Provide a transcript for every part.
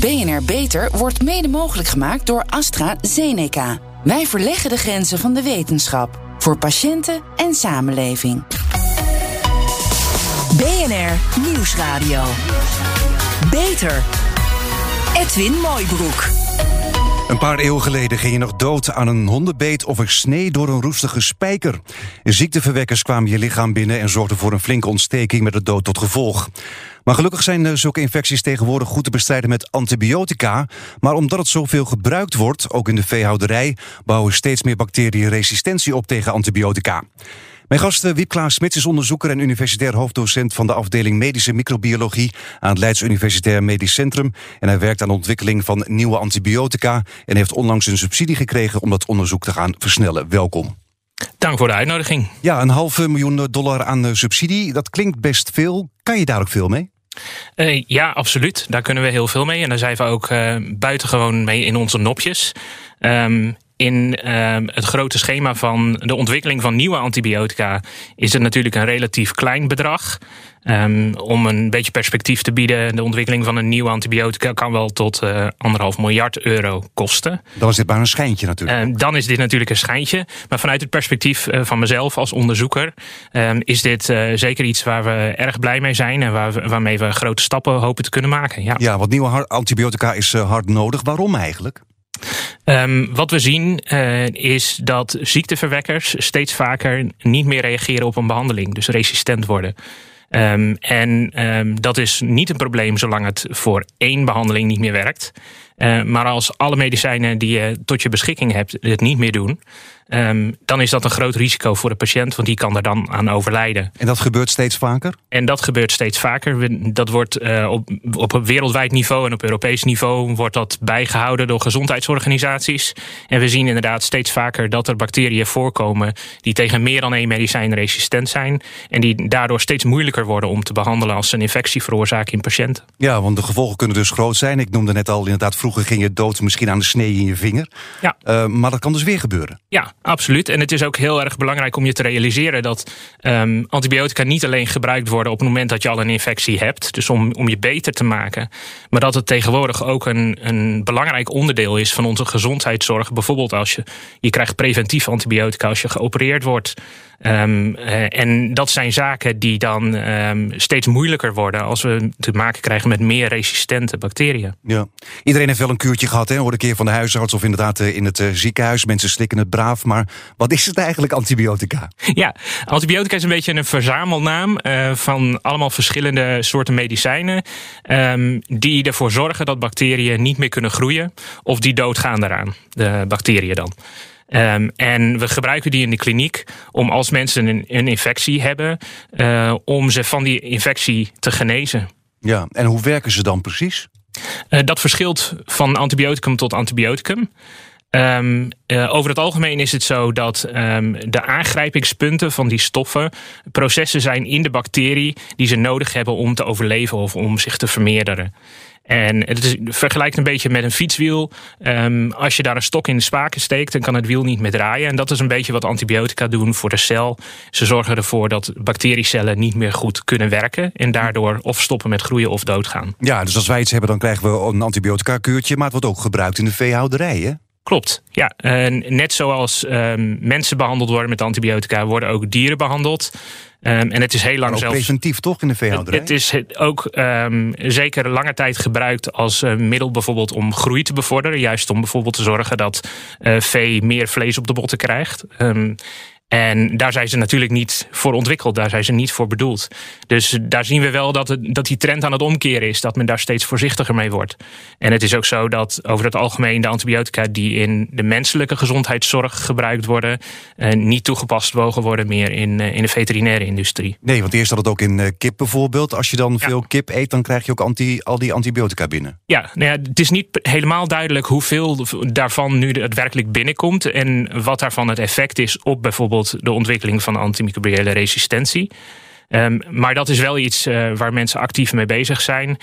BNR Beter wordt mede mogelijk gemaakt door AstraZeneca. Wij verleggen de grenzen van de wetenschap voor patiënten en samenleving. BNR Nieuwsradio. Beter. Edwin Mooibroek. Een paar eeuwen geleden ging je nog dood aan een hondenbeet of een snee door een roestige spijker. Ziekteverwekkers kwamen je lichaam binnen en zorgden voor een flinke ontsteking met de dood tot gevolg. Maar gelukkig zijn zulke infecties tegenwoordig goed te bestrijden met antibiotica. Maar omdat het zoveel gebruikt wordt, ook in de veehouderij, bouwen steeds meer bacteriën resistentie op tegen antibiotica. Mijn gast eh, Wiep Klaas Smits is onderzoeker en universitair hoofddocent van de afdeling Medische Microbiologie aan het Leids Universitair Medisch Centrum. En hij werkt aan de ontwikkeling van nieuwe antibiotica en heeft onlangs een subsidie gekregen om dat onderzoek te gaan versnellen. Welkom. Dank voor de uitnodiging. Ja, een halve miljoen dollar aan eh, subsidie, dat klinkt best veel. Kan je daar ook veel mee? Uh, ja, absoluut. Daar kunnen we heel veel mee. En daar zijn we ook uh, buitengewoon mee in onze nopjes. Um, in uh, het grote schema van de ontwikkeling van nieuwe antibiotica is het natuurlijk een relatief klein bedrag. Um, om een beetje perspectief te bieden, de ontwikkeling van een nieuwe antibiotica kan wel tot uh, anderhalf miljard euro kosten. Dan is dit maar een schijntje natuurlijk. Uh, dan is dit natuurlijk een schijntje. Maar vanuit het perspectief uh, van mezelf als onderzoeker ehm, is dit zeker iets waar we erg blij mee zijn en waar we, waarmee we grote stappen hopen te kunnen maken. Ja, ja want nieuwe antibiotica is hard nodig. Waarom eigenlijk? Um, wat we zien uh, is dat ziekteverwekkers steeds vaker niet meer reageren op een behandeling, dus resistent worden. Um, en um, dat is niet een probleem zolang het voor één behandeling niet meer werkt. Uh, maar als alle medicijnen die je tot je beschikking hebt het niet meer doen, um, dan is dat een groot risico voor de patiënt, want die kan er dan aan overlijden. En dat gebeurt steeds vaker? En dat gebeurt steeds vaker. Dat wordt uh, op, op wereldwijd niveau en op Europees niveau wordt dat bijgehouden door gezondheidsorganisaties. En we zien inderdaad steeds vaker dat er bacteriën voorkomen die tegen meer dan één medicijn resistent zijn. En die daardoor steeds moeilijker worden om te behandelen als ze een infectie veroorzaken in patiënten. Ja, want de gevolgen kunnen dus groot zijn. Ik noemde net al inderdaad, vroeger ging je dood misschien aan de snee in je vinger. Ja. Uh, maar dat kan dus weer gebeuren. Ja, absoluut. En het is ook heel erg belangrijk om je te realiseren dat um, antibiotica niet alleen gebruikt worden op het moment dat je al een infectie hebt, dus om, om je beter te maken, maar dat het tegenwoordig ook een, een belangrijk onderdeel is van onze gezondheidszorg. Bijvoorbeeld als je, je krijgt preventief antibiotica als je geopereerd wordt. Um, uh, en dat zijn zaken die dan um, steeds moeilijker worden als we te maken krijgen met meer resistente bacteriën. Ja. Iedereen heeft wel een kuurtje gehad, hè? hoorde een keer van de huisarts of inderdaad in het uh, ziekenhuis. Mensen slikken het braaf, maar wat is het eigenlijk, antibiotica? Ja, antibiotica is een beetje een verzamelnaam uh, van allemaal verschillende soorten medicijnen. Um, die ervoor zorgen dat bacteriën niet meer kunnen groeien of die doodgaan daaraan, de bacteriën dan. Um, en we gebruiken die in de kliniek om als mensen een, een infectie hebben, uh, om ze van die infectie te genezen. Ja, en hoe werken ze dan precies? Uh, dat verschilt van antibioticum tot antibioticum. Um, uh, over het algemeen is het zo dat um, de aangrijpingspunten van die stoffen processen zijn in de bacterie die ze nodig hebben om te overleven of om zich te vermeerderen. En het is vergelijkt een beetje met een fietswiel. Um, als je daar een stok in de spaken steekt, dan kan het wiel niet meer draaien. En dat is een beetje wat antibiotica doen voor de cel. Ze zorgen ervoor dat bacteriecellen niet meer goed kunnen werken. En daardoor of stoppen met groeien of doodgaan. Ja, dus als wij iets hebben, dan krijgen we een antibiotica-kuurtje. Maar het wordt ook gebruikt in de veehouderij, hè? Klopt, ja. Uh, net zoals um, mensen behandeld worden met antibiotica, worden ook dieren behandeld. Um, en het is heel lang zelfs. preventief toch in de veehouderij? Het, het is ook um, zeker lange tijd gebruikt als uh, middel bijvoorbeeld om groei te bevorderen. Juist om bijvoorbeeld te zorgen dat uh, vee meer vlees op de botten krijgt. Um, en daar zijn ze natuurlijk niet voor ontwikkeld, daar zijn ze niet voor bedoeld. Dus daar zien we wel dat, het, dat die trend aan het omkeren is, dat men daar steeds voorzichtiger mee wordt. En het is ook zo dat over het algemeen de antibiotica die in de menselijke gezondheidszorg gebruikt worden, uh, niet toegepast mogen worden meer in, uh, in de veterinaire industrie. Nee, want eerst had het ook in uh, kip bijvoorbeeld. Als je dan ja. veel kip eet, dan krijg je ook anti, al die antibiotica binnen. Ja, nou ja, het is niet helemaal duidelijk hoeveel daarvan nu daadwerkelijk binnenkomt en wat daarvan het effect is op bijvoorbeeld de ontwikkeling van antimicrobiële resistentie. Um, maar dat is wel iets uh, waar mensen actief mee bezig zijn. Um,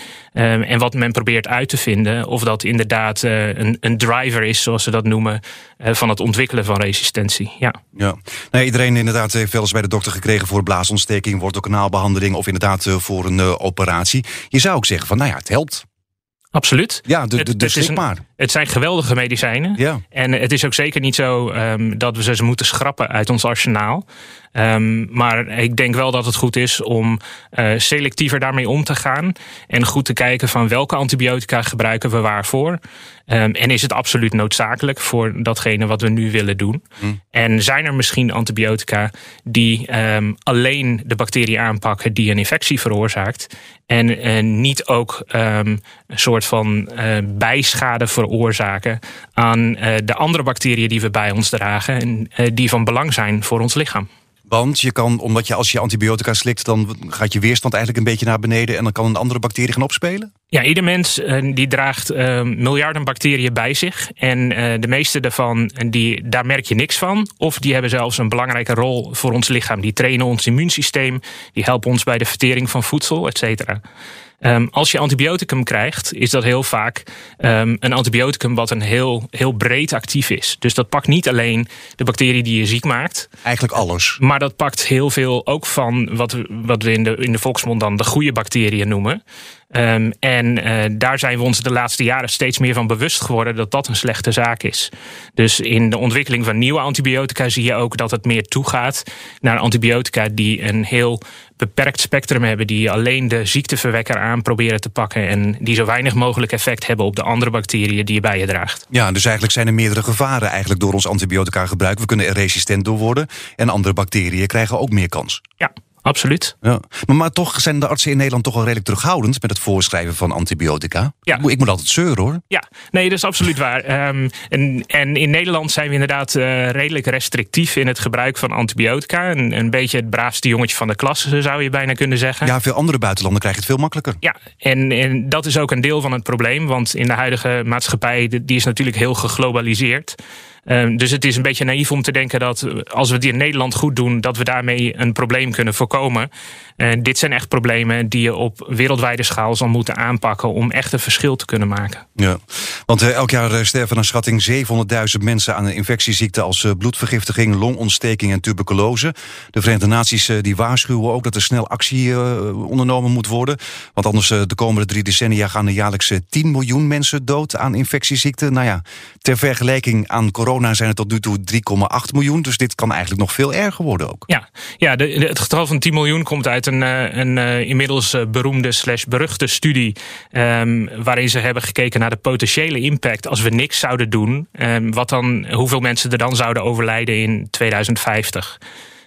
en wat men probeert uit te vinden. Of dat inderdaad uh, een, een, driver is, zoals ze dat noemen. Uh, van het ontwikkelen van resistentie. Ja. ja. Nou, iedereen inderdaad heeft wel eens bij de dokter gekregen voor blaasontsteking, wortelkanaalbehandeling of inderdaad voor een operatie. Je zou ook zeggen van nou ja, het helpt. Absoluut. Ja, de, Het- de, de het een-. Het zijn geweldige medicijnen. Ja. En het is ook zeker niet zo ehm, dat we ze moeten schrappen uit ons arsenaal. Ehm, maar ik denk wel dat het goed is om eh, selectiever daarmee om te gaan. En goed te kijken van welke antibiotica gebruiken we waarvoor. Ehm, en is het absoluut noodzakelijk voor datgene wat we nu willen doen. En zijn er misschien antibiotica die ehm, alleen de bacterie aanpakken die een infectie veroorzaakt. En niet ook een soort van eh, bijschade veroorzaken aan eh, de andere bacteriën die we bij ons dragen. En die van belang zijn voor ons lichaam. Want je kan, omdat je als je antibiotica slikt, dan gaat je weerstand eigenlijk een beetje naar beneden en dan kan een andere bacterie gaan opspelen. Ja, ieder mens eh, die draagt eh, miljarden bacteriën bij zich. En eh, de meeste daarvan, die, daar merk je niks van. Of die hebben zelfs een belangrijke rol voor ons lichaam. Die trainen ons immuunsysteem. Die helpen ons bij de vertering van voedsel, et cetera. Ehm, als je antibioticum krijgt, is dat heel vaak ehm, een antibioticum wat een heel, heel breed actief is. Dus dat pakt niet alleen de bacterie die je ziek maakt, Eigenlijk alles. maar dat pakt heel veel ook van wat we, wat we in, de, in de volksmond dan de goede bacteriën noemen. Ehm, en eh, daar zijn we ons de laatste jaren steeds meer van bewust geworden dat dat een slechte zaak is. Dus in de ontwikkeling van nieuwe antibiotica zie je ook dat het meer toegaat naar antibiotica die een heel beperkt spectrum hebben, die alleen de ziekteverwekker aan proberen te pakken en die zo weinig mogelijk effect hebben op de andere bacteriën die je bij je draagt. Ja, dus eigenlijk zijn er meerdere gevaren eigenlijk door ons antibiotica gebruik. We kunnen er resistent door worden en andere bacteriën krijgen ook meer kans. Ja, absoluut. Ja. Maar, maar toch zijn de artsen in Nederland toch wel redelijk terughoudend met het voorschrijven van antibiotica. Ja. Ik moet- altijd zeuren hoor. Ja, nee, dat is absoluut waar. Ehm, en, en in Nederland zijn we inderdaad eh, redelijk restrictief in het gebruik van antibiotica. Een, een beetje het braafste jongetje van de klas, zou je bijna kunnen zeggen. Ja, veel andere buitenlanden krijgen het veel makkelijker. Ja, en, en dat is ook een deel van het probleem. Want in de huidige maatschappij, die is natuurlijk heel geglobaliseerd. Ehm, dus het is een beetje naïef om te denken dat eh, als we het in Nederland goed doen, dat we daarmee een probleem kunnen voorkomen. En dit zijn echt problemen die je op wereldwijde schaal zal moeten aanpakken om echt een verschil te kunnen maken. Ja, want eh, elk jaar sterven naar schatting 700.000 mensen aan een infectieziekte als bloedvergiftiging, longontsteking en tuberculose. De Verenigde Naties die waarschuwen ook dat er snel actie ondernomen moet worden. Want anders de komende drie decennia gaan er jaarlijks eh, 10 miljoen mensen dood aan infectieziekten. Nou ja, ter vergelijking aan corona zijn het tot nu toe 3,8 miljoen. Dus dit kan eigenlijk nog veel erger worden ook. Ja, ja de, het getal van 10 miljoen komt uit een, eh, een eh, inmiddels eh, beroemde slash beruchte studie. ehm, waarin ze hebben gekeken naar de potentiële impact als we niks zouden doen. ehm, wat dan, hoeveel mensen er dan zouden overlijden in 2050.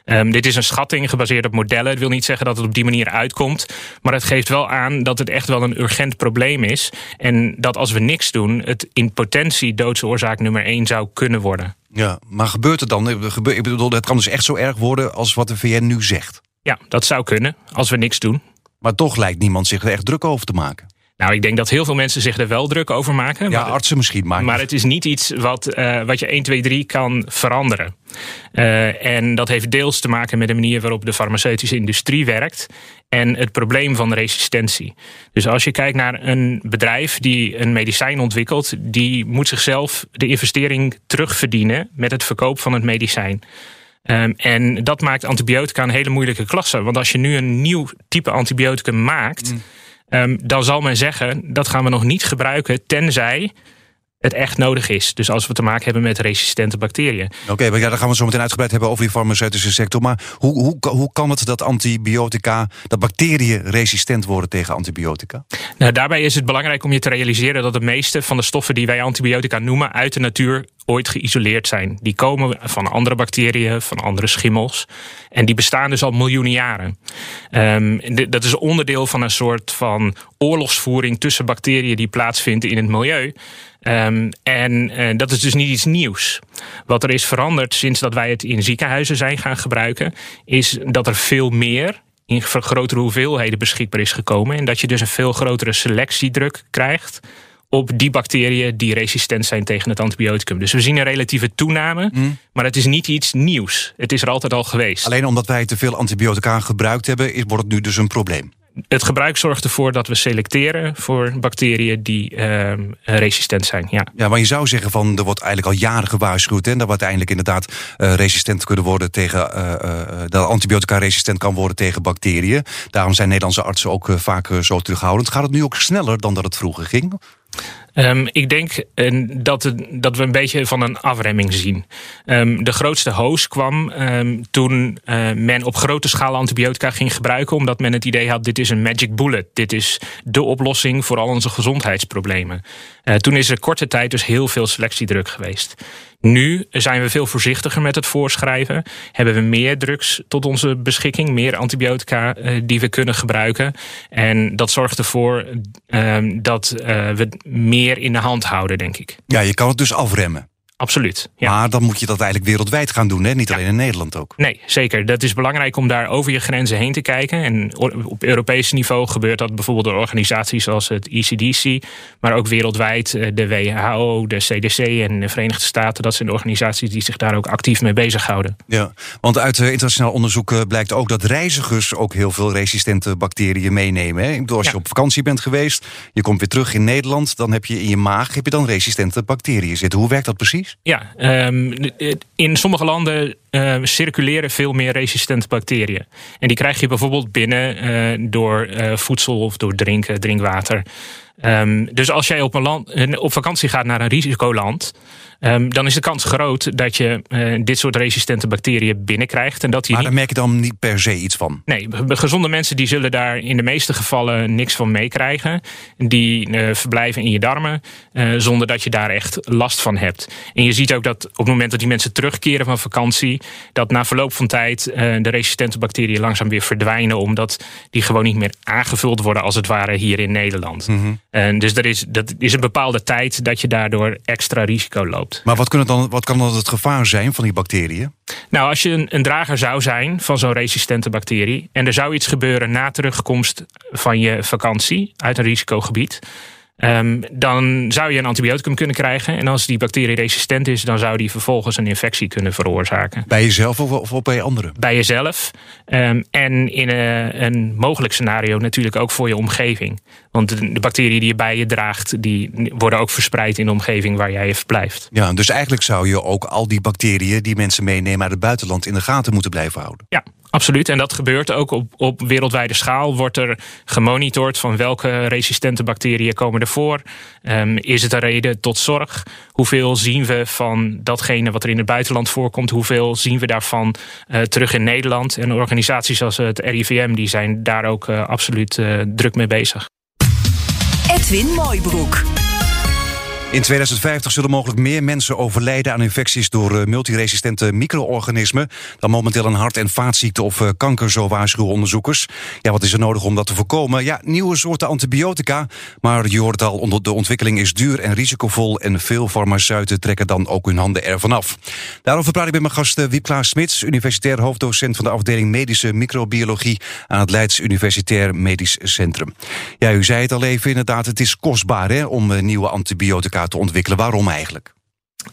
Ehm, dit is een schatting gebaseerd op modellen. Het wil niet zeggen dat het op die manier uitkomt. Maar het geeft wel aan dat het echt wel een urgent probleem is. En dat als we niks doen, het in potentie doodsoorzaak nummer 1 zou kunnen worden. Ja, maar gebeurt het dan? Ik bedoel, het kan dus echt zo erg worden als wat de VN nu zegt. Ja, dat zou kunnen als we niks doen. Maar toch lijkt niemand zich er echt druk over te maken. Nou, ik denk dat heel veel mensen zich er wel druk over maken. Ja, maar, artsen misschien, maar, maar het is niet iets wat, eh, wat je 1, 2, 3 kan veranderen. Eh, en dat heeft deels te maken met de manier waarop de farmaceutische industrie werkt. En het probleem van resistentie. Dus als je kijkt naar een bedrijf die een medicijn ontwikkelt, die moet zichzelf de investering terugverdienen met het verkoop van het medicijn. Ehm, en dat maakt antibiotica een hele moeilijke klasse. Want als je nu een nieuw type antibioticum maakt, Ehm, dan zal men zeggen dat gaan we nog niet gebruiken tenzij het echt nodig is. Dus als we te maken hebben met resistente bacteriën. Oké, maar ja, dan gaan we zo meteen uitgebreid hebben over die farmaceutische sector. Maar hoe, hoe, hoe kan het dat antibiotica, dat bacteriën resistent worden tegen antibiotica? Nou, daarbij is het belangrijk om je te realiseren dat de meeste van de stoffen die wij antibiotica noemen uit de natuur ooit geïsoleerd zijn. Die komen van andere bacteriën, van andere schimmels. En die bestaan dus al miljoenen jaren. Ehm, dat is onderdeel van een soort van oorlogsvoering tussen bacteriën die plaatsvindt in het milieu. Ehm, en eh, dat is dus niet iets nieuws. Wat er is veranderd sinds dat wij het in ziekenhuizen zijn gaan gebruiken, is dat er veel meer in grotere hoeveelheden beschikbaar is gekomen. En dat je dus een veel grotere selectiedruk krijgt op die bacteriën die resistent zijn tegen het antibioticum. Dus we zien een relatieve toename, maar het is niet iets nieuws. Het is er altijd al geweest. Alleen omdat wij te veel antibiotica gebruikt hebben, is, wordt het nu dus een probleem. Het gebruik zorgt ervoor dat we selecteren voor bacteriën die ehm, resistent zijn. Ja. ja, maar je zou zeggen van er wordt eigenlijk al jaren gewaarschuwd. En dat we uiteindelijk inderdaad uh, resistent kunnen worden tegen uh, dat antibiotica resistent kan worden tegen bacteriën. Daarom zijn Nederlandse artsen ook vaak zo terughoudend. Gaat het nu ook sneller dan dat het vroeger ging? Um, ik denk dat, het, dat we een beetje van een afremming zien. Um, de grootste hoos kwam um, toen uh, men op grote schaal antibiotica ging gebruiken, omdat men het idee had: dit is een magic bullet. Dit is de oplossing voor al onze gezondheidsproblemen. Uh, toen is er korte tijd dus heel veel selectiedruk geweest. Nu zijn we veel voorzichtiger met het voorschrijven. Hebben we meer drugs tot onze beschikking, meer antibiotica uh, die we kunnen gebruiken. En dat zorgt ervoor uh, dat uh, we meer in de hand houden, denk ik. Ja, je kan het dus afremmen. Absoluut. Ja. Maar dan moet je dat eigenlijk wereldwijd gaan doen, hè? niet alleen in Nederland ook. Nee, zeker. Dat is belangrijk om daar over je grenzen heen te kijken. En op Europees niveau gebeurt dat bijvoorbeeld door organisaties zoals het ECDC, maar ook wereldwijd eh, de WHO, de CDC en de Verenigde Staten. Dat zijn de organisaties die zich daar ook actief mee bezighouden. Ja, want uit eh, internationaal onderzoek eh, blijkt ook dat reizigers ook heel veel resistente bacteriën meenemen. Hè? Als je ja. op vakantie bent geweest, je komt weer terug in Nederland, dan heb je in je maag heb je dan resistente bacteriën zitten. Hoe werkt dat precies? Ja, um, in sommige landen uh, circuleren veel meer resistente bacteriën. En die krijg je bijvoorbeeld binnen uh, door uh, voedsel of door drinken, drinkwater. Um, dus als jij op, een land, op vakantie gaat naar een risicoland, um, dan is de kans groot dat je uh, dit soort resistente bacteriën binnenkrijgt. En dat die maar daar merk je dan niet per se iets van? Nee, gezonde mensen die zullen daar in de meeste gevallen niks van meekrijgen. Die uh, verblijven in je darmen uh, zonder dat je daar echt last van hebt. En je ziet ook dat op het moment dat die mensen terugkeren van vakantie, dat na verloop van tijd de resistente bacteriën langzaam weer verdwijnen, omdat die gewoon niet meer aangevuld worden als het ware hier in Nederland. Mm -hmm. En dus is, dat is een bepaalde tijd dat je daardoor extra risico loopt. Maar wat, kunnen dan, wat kan dan het gevaar zijn van die bacteriën? Nou, als je een, een drager zou zijn van zo'n resistente bacterie en er zou iets gebeuren na terugkomst van je vakantie uit een risicogebied. Um, dan zou je een antibioticum kunnen krijgen. En als die bacterie resistent is, dan zou die vervolgens een infectie kunnen veroorzaken. Bij jezelf of, of bij anderen? Bij jezelf. Um, en in een, een mogelijk scenario natuurlijk ook voor je omgeving. Want de, de bacteriën die je bij je draagt, die worden ook verspreid in de omgeving waar jij verblijft. Ja, dus eigenlijk zou je ook al die bacteriën die mensen meenemen uit het buitenland in de gaten moeten blijven houden. Ja, Absoluut, en dat gebeurt ook op, op wereldwijde schaal. Wordt er gemonitord van welke resistente bacteriën komen er voor? Um, is het een reden tot zorg? Hoeveel zien we van datgene wat er in het buitenland voorkomt? Hoeveel zien we daarvan uh, terug in Nederland? En organisaties als het RIVM die zijn daar ook uh, absoluut uh, druk mee bezig. Edwin Mooibroek. In 2050 zullen mogelijk meer mensen overlijden aan infecties door uh, multiresistente micro-organismen dan momenteel een hart- en vaatziekte of uh, kanker, zo waarschuwen onderzoekers. Ja, wat is er nodig om dat te voorkomen? Ja, nieuwe soorten antibiotica, maar je hoort al, de ontwikkeling is duur en risicovol en veel farmaceuten trekken dan ook hun handen ervan af. Daarover praat ik met mijn gast uh, Wiep Klaas-Smits, universitair hoofddocent van de afdeling Medische Microbiologie aan het Leids Universitair Medisch Centrum. Ja, u zei het al even, inderdaad, het is kostbaar hè, om nieuwe antibiotica te ontwikkelen. Waarom eigenlijk?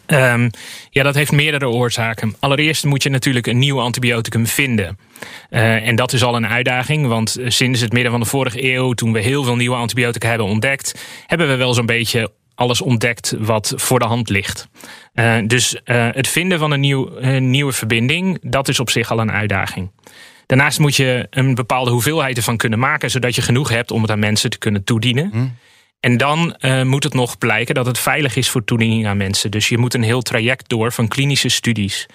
Um, ja, dat heeft meerdere oorzaken. Allereerst moet je natuurlijk een nieuw antibioticum vinden. Uh, en dat is al een uitdaging, want sinds het midden van de vorige eeuw, toen we heel veel nieuwe antibiotica hebben ontdekt, hebben we wel zo'n beetje alles ontdekt wat voor de hand ligt. Uh, dus uh, het vinden van een, nieuw, nieuwe verbinding, dat is op zich al een uitdaging. Daarnaast moet je een bepaalde hoeveelheid ervan kunnen maken, zodat je genoeg hebt om het aan mensen te kunnen toedienen. Hmm. En dan uh, moet het nog blijken dat het veilig is voor toediening aan mensen. Dus je moet een heel traject door van klinische studies.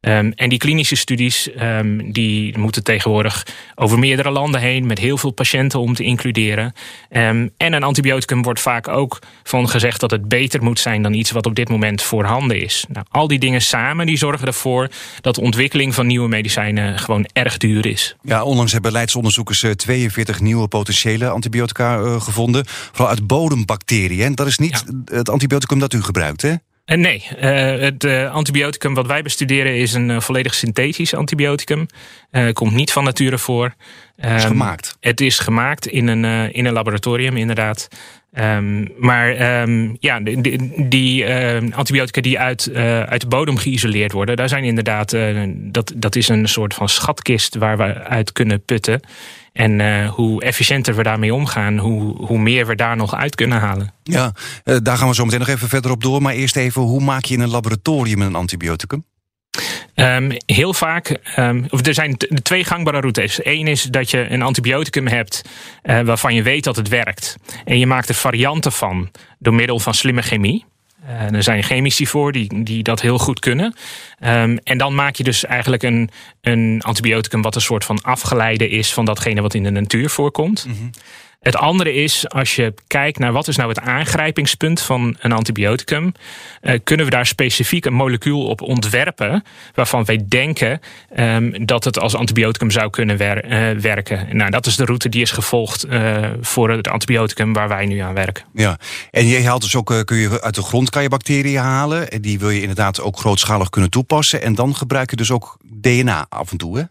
Um, en die klinische studies um, die moeten tegenwoordig over meerdere landen heen met heel veel patiënten om te includeren. Um, en een antibioticum wordt vaak ook van gezegd dat het beter moet zijn dan iets wat op dit moment voorhanden is. Nou, al die dingen samen die zorgen ervoor dat de ontwikkeling van nieuwe medicijnen gewoon erg duur is. Ja, onlangs hebben leidsonderzoekers 42 nieuwe potentiële antibiotica uh, gevonden. Vooral uit bodembacteriën. En dat is niet ja. het antibioticum dat u gebruikt, hè? Uh, nee, uh, het uh, antibioticum wat wij bestuderen is een volledig synthetisch antibioticum. komt niet van nature voor. Het is um, gemaakt? Het is gemaakt in een, in een laboratorium, inderdaad. Um, maar um, ja, die, die antibiotica die uit, uit de bodem geïsoleerd worden, daar zijn inderdaad, dat, dat is een soort van schatkist waar we uit kunnen putten. En hoe efficiënter we daarmee omgaan, hoe, hoe meer we daar nog uit kunnen halen. Ja, daar gaan we zo meteen nog even verder op door. Maar eerst even, hoe maak je in een laboratorium een antibioticum? Um, heel vaak, um, er zijn twee gangbare routes. Eén is dat je een antibioticum hebt uh, waarvan je weet dat het werkt. En je maakt er varianten van door middel van slimme chemie. Uh, er zijn chemici voor die, die dat heel goed kunnen. Um, en dan maak je dus eigenlijk een, een antibioticum wat een soort van afgeleide is van datgene wat in de natuur voorkomt. -hmm. Het andere is, als je kijkt naar wat is nou het aangrijpingspunt van een antibioticum, uh, kunnen we daar specifiek een molecuul op ontwerpen waarvan wij denken um, dat het als antibioticum zou kunnen uh, werken. Nou, dat is de route die is gevolgd uh, voor het antibioticum waar wij nu aan werken. Ja, en je haalt dus ook, kun je uit de grond kan je bacteriën halen. En die wil je inderdaad ook grootschalig kunnen toepassen. En dan gebruik je dus ook DNA af en toe, hè?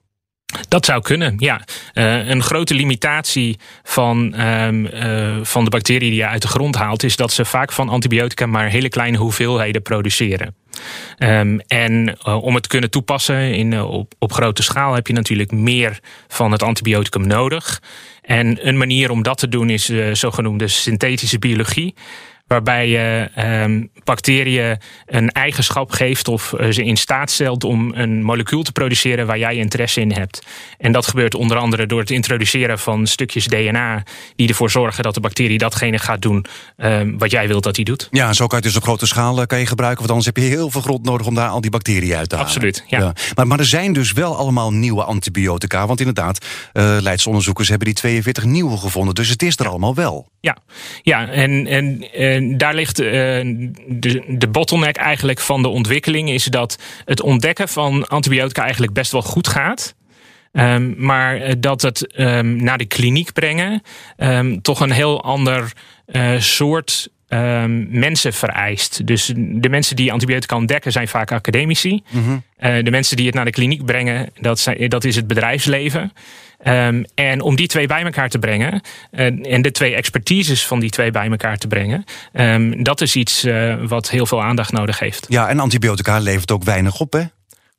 Dat zou kunnen, ja. Uh, een grote limitatie van, um, uh, van de bacteriën die je uit de grond haalt, is dat ze vaak van antibiotica maar hele kleine hoeveelheden produceren. Um, en uh, om het te kunnen toepassen in, op, op grote schaal heb je natuurlijk meer van het antibioticum nodig. En een manier om dat te doen is zogenoemde synthetische biologie waarbij je um, bacteriën een eigenschap geeft of uh, ze in staat stelt om een molecuul te produceren waar jij interesse in hebt. En dat gebeurt onder andere door het introduceren van stukjes DNA die ervoor zorgen dat de bacterie datgene gaat doen um, wat jij wilt dat hij doet. Ja, zo kan je dus op grote schaal uh, kan je gebruiken, want anders heb je heel veel grond nodig om daar al die bacteriën uit te halen. Absoluut, ja. ja. Maar, maar er zijn dus wel allemaal nieuwe antibiotica, want inderdaad, uh, Leidse onderzoekers hebben die 42 nieuwe gevonden, dus het is er allemaal wel. Ja, ja en, en, en daar ligt uh, de, de bottleneck eigenlijk van de ontwikkeling... is dat het ontdekken van antibiotica eigenlijk best wel goed gaat... Um, maar dat het um, naar de kliniek brengen um, toch een heel ander soort mensen vereist. Dus de mensen die antibiotica ontdekken zijn vaak academici. Mm -hmm. uh, de mensen die het naar de kliniek brengen, dat, zijn, dat is het bedrijfsleven. Um, en om die twee bij elkaar te brengen uh, en de twee expertises van die twee bij elkaar te brengen, um, dat is iets uh, wat heel veel aandacht nodig heeft. Ja, en antibiotica levert ook weinig op, hè?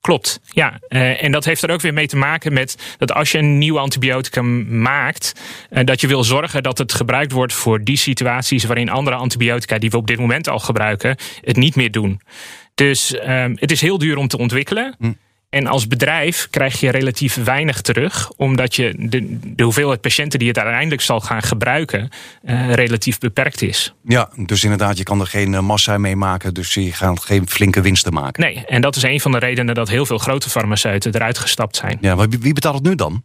Klopt, ja. Uh, en dat heeft er ook weer mee te maken met dat als je een nieuw antibioticum maakt, uh, dat je wil zorgen dat het gebruikt wordt voor die situaties waarin andere antibiotica die we op dit moment al gebruiken, het niet meer doen. Dus uh, het is heel duur om te ontwikkelen. Hm. En als bedrijf krijg je relatief weinig terug, omdat je de, de hoeveelheid patiënten die het uiteindelijk zal gaan gebruiken, uh, relatief beperkt is. Ja, dus inderdaad, je kan er geen massa mee maken, dus je gaat geen flinke winsten maken. Nee, en dat is een van de redenen dat heel veel grote farmaceuten eruit gestapt zijn. Ja, maar wie betaalt het nu dan?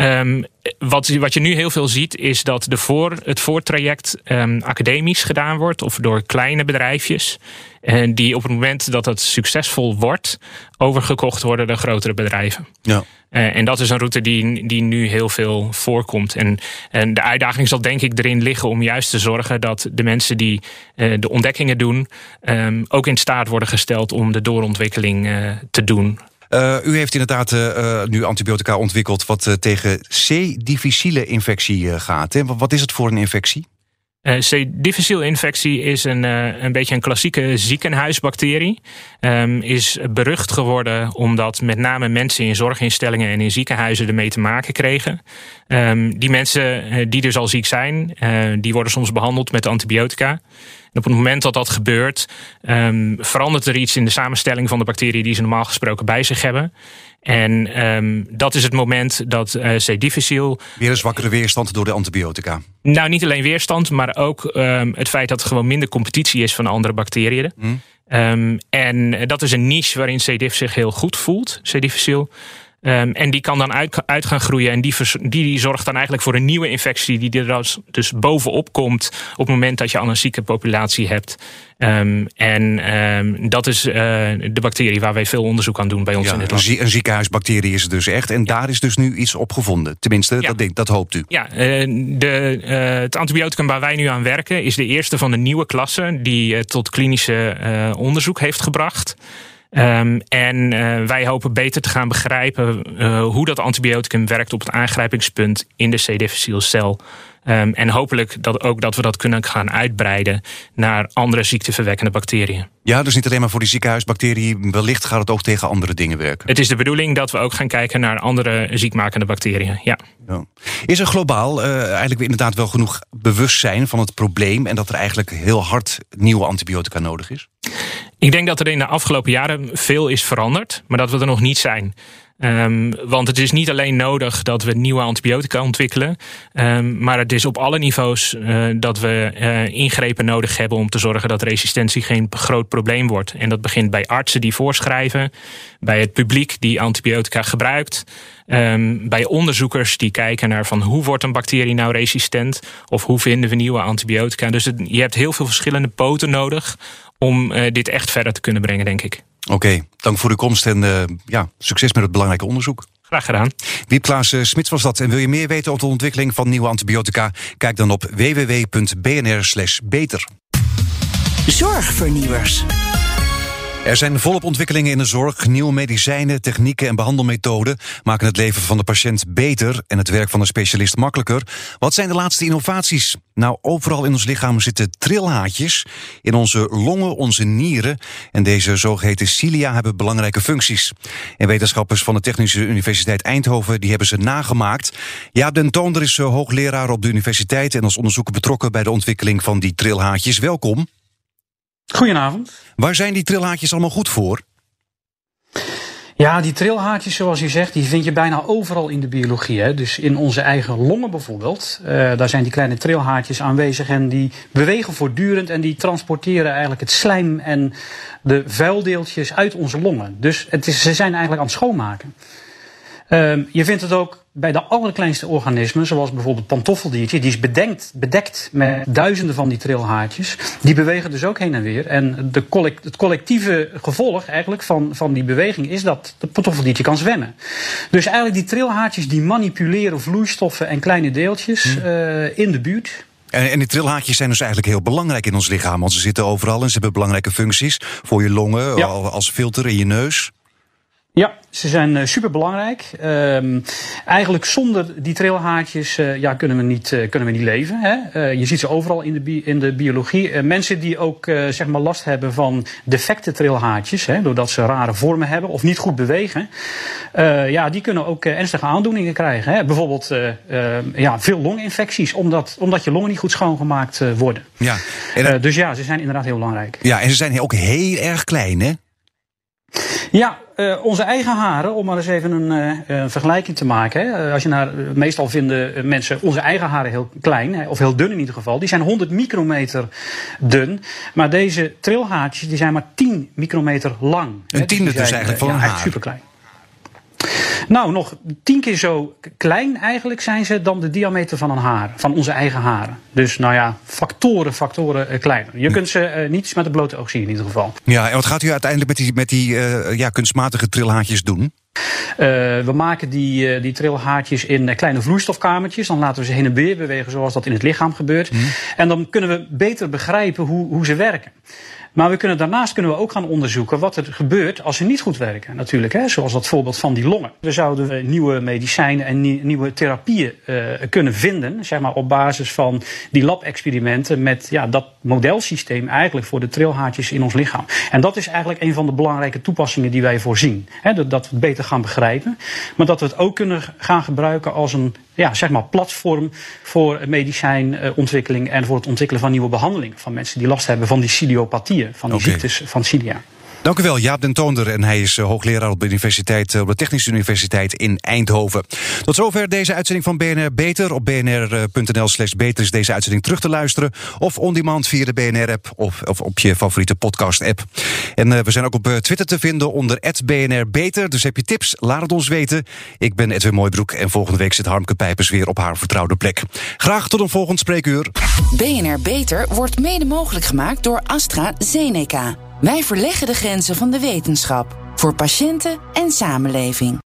Um, wat, wat je nu heel veel ziet, is dat de voor, het voortraject um, academisch gedaan wordt, of door kleine bedrijfjes. En die op het moment dat het succesvol wordt, overgekocht worden door grotere bedrijven. Ja. Uh, en dat is een route die, die nu heel veel voorkomt. En, en de uitdaging zal denk ik erin liggen om juist te zorgen dat de mensen die uh, de ontdekkingen doen, um, ook in staat worden gesteld om de doorontwikkeling uh, te doen. Uh, u heeft inderdaad uh, nu antibiotica ontwikkeld wat uh, tegen C-difficile infectie gaat. Hè? Wat is het voor een infectie? C-difficile infectie is een, een beetje een klassieke ziekenhuisbacterie. Um, is berucht geworden omdat met name mensen in zorginstellingen en in ziekenhuizen ermee te maken kregen. Um, die mensen die dus al ziek zijn, die worden soms behandeld met antibiotica. En op het moment dat dat gebeurt, um, verandert er iets in de samenstelling van de bacteriën die ze normaal gesproken bij zich hebben. En um, dat is het moment dat uh, C. difficile. Weer een zwakkere weerstand door de antibiotica. Nou, niet alleen weerstand, maar ook um, het feit dat er gewoon minder competitie is van andere bacteriën. Mm. Um, en dat is een niche waarin C. diff zich heel goed voelt, C. difficile. Um, en die kan dan uit, uit gaan groeien. En die, die, die, zorgt dan eigenlijk voor een nieuwe infectie die er dus, bovenop komt op het moment dat je al een zieke populatie hebt. Um, en um, dat is uh, de bacterie waar wij veel onderzoek aan doen bij ons ja, in het lab. Een ziekenhuisbacterie is het dus echt. En daar is dus nu iets op gevonden. Tenminste, ja. dat, denk, dat hoopt u. Ja, uh, de, uh, het antibioticum waar wij nu aan werken is de eerste van de nieuwe klassen die tot klinische onderzoek heeft gebracht. Um, en uh, wij hopen beter te gaan begrijpen uh, hoe dat antibioticum werkt op het aangrijpingspunt in de C. difficile cel. Um, en hopelijk dat ook dat we dat kunnen gaan uitbreiden naar andere ziekteverwekkende bacteriën. Ja, dus niet alleen maar voor die ziekenhuisbacteriën. Wellicht gaat het ook tegen andere dingen werken. Het is de bedoeling dat we ook gaan kijken naar andere ziekmakende bacteriën. Ja. ja. Is er globaal uh, eigenlijk inderdaad wel genoeg bewustzijn van het probleem en dat er eigenlijk heel hard nieuwe antibiotica nodig is? Ik denk dat er in de afgelopen jaren veel is veranderd, maar dat we er nog niet zijn. Um, want het is niet alleen nodig dat we nieuwe antibiotica ontwikkelen, um, maar het is op alle niveaus uh, dat we uh, ingrepen nodig hebben om te zorgen dat resistentie geen groot probleem wordt. En dat begint bij artsen die voorschrijven, bij het publiek die antibiotica gebruikt, um, bij onderzoekers die kijken naar van hoe wordt een bacterie nou resistent of hoe vinden we nieuwe antibiotica. Dus je hebt heel veel verschillende poten nodig om uh, dit echt verder te kunnen brengen, denk ik. Oké, okay, dank voor uw komst en uh, ja, succes met het belangrijke onderzoek. Graag gedaan. Wiep Klaas uh, Smits was dat. En wil je meer weten over de ontwikkeling van nieuwe antibiotica? Kijk dan op www.bnr/beter. Zorgvernieuwers. Er zijn volop ontwikkelingen in de zorg. Nieuwe medicijnen, technieken en behandelmethoden maken het leven van de patiënt beter en het werk van de specialist makkelijker. Wat zijn de laatste innovaties? Nou, overal in ons lichaam zitten trilhaatjes. In onze longen, onze nieren. En deze zogeheten cilia hebben belangrijke functies. En wetenschappers van de Technische Universiteit Eindhoven die hebben ze nagemaakt. Jaap den Toonder is hoogleraar op de universiteit en als onderzoeker betrokken bij de ontwikkeling van die trilhaatjes. Welkom. Goedenavond. Waar zijn die trilhaartjes allemaal goed voor? Ja, die trilhaartjes, zoals u zegt, die vind je bijna overal in de biologie. Hè? Dus in onze eigen longen bijvoorbeeld. Uh, daar zijn die kleine trilhaartjes aanwezig en die bewegen voortdurend en die transporteren eigenlijk het slijm en de vuildeeltjes uit onze longen. Dus het is, ze zijn eigenlijk aan het schoonmaken. Uh, je vindt het ook bij de allerkleinste organismen, zoals bijvoorbeeld het pantoffeldiertje, die is bedekt, bedekt met duizenden van die trilhaartjes. Die bewegen dus ook heen en weer. En de collect, het collectieve gevolg eigenlijk van, van die beweging is dat het pantoffeldiertje kan zwemmen. Dus eigenlijk die trilhaartjes die manipuleren vloeistoffen en kleine deeltjes hmm. uh, in de buurt. En, en die trilhaartjes zijn dus eigenlijk heel belangrijk in ons lichaam. Want ze zitten overal en ze hebben belangrijke functies. Voor je longen, ja. als filter in je neus. Ja, ze zijn uh, super belangrijk. Uh, eigenlijk zonder die trilhaartjes uh, ja, kunnen, we niet, uh, kunnen we niet leven. Hè? je ziet ze overal in de, bi in de biologie. mensen die ook zeg maar last hebben van defecte trilhaartjes, hè, doordat ze rare vormen hebben of niet goed bewegen, ja, die kunnen ook ernstige aandoeningen krijgen. Hè? Bijvoorbeeld ja, veel longinfecties, omdat, omdat je longen niet goed schoongemaakt worden. Ja, en, dus ja, ze zijn inderdaad heel belangrijk. Ja, en ze zijn ook heel erg klein, hè? Ja, uh, onze eigen haren, om maar eens even een uh, vergelijking te maken. Hè. Als je naar, meestal vinden mensen onze eigen haren heel klein, hè, of heel dun in ieder geval. Die zijn 100 micrometer dun. Maar deze trilhaartjes die zijn maar 10 micrometer lang. Een tiende dus, dus eigenlijk van een haar. super klein. Nou, nog tien keer zo klein eigenlijk zijn ze dan de diameter van een haar, van onze eigen haren. Dus nou ja, factoren, factoren uh, kleiner. Je kunt ze uh, niet met het blote oog zien in ieder geval. Ja, en wat gaat u uiteindelijk met die, met die uh, ja, kunstmatige trilhaartjes doen? Uh, we maken die, uh, die trilhaartjes in kleine vloeistofkamertjes. Dan laten we ze heen en weer bewegen zoals dat in het lichaam gebeurt. Mm. En dan kunnen we beter begrijpen hoe, hoe ze werken. Maar we kunnen, daarnaast kunnen we ook gaan onderzoeken wat er gebeurt als ze niet goed werken. Natuurlijk, hè, zoals dat voorbeeld van die longen. We zouden nieuwe medicijnen en nieuwe therapieën uh, kunnen vinden, zeg maar op basis van die lab-experimenten met ja, dat modelsysteem eigenlijk voor de trilhaartjes in ons lichaam. En dat is eigenlijk een van de belangrijke toepassingen die wij voorzien. Hè, dat, we het beter gaan begrijpen, maar dat we het ook kunnen gaan gebruiken als een ja, zeg maar platform voor medicijnontwikkeling en voor het ontwikkelen van nieuwe behandelingen van mensen die last hebben van die van die okay. ziektes van cilia. Dank u wel, Jaap den Toonder. En hij is hoogleraar op de, universiteit, op de Technische Universiteit in Eindhoven. Tot zover deze uitzending van BNR Beter. Op bnr.nl slash beter is deze uitzending terug te luisteren. Of on demand via de BNR-app of, op je favoriete podcast-app. En we zijn ook op Twitter te vinden onder BNR Beter. Dus heb je tips, laat het ons weten. Ik ben Edwin Mooibroek en volgende week zit Harmke Pijpers weer op haar vertrouwde plek. Graag tot een volgend spreekuur. BNR Beter wordt mede mogelijk gemaakt door AstraZeneca. Wij verleggen de grenzen van de wetenschap voor patiënten en samenleving.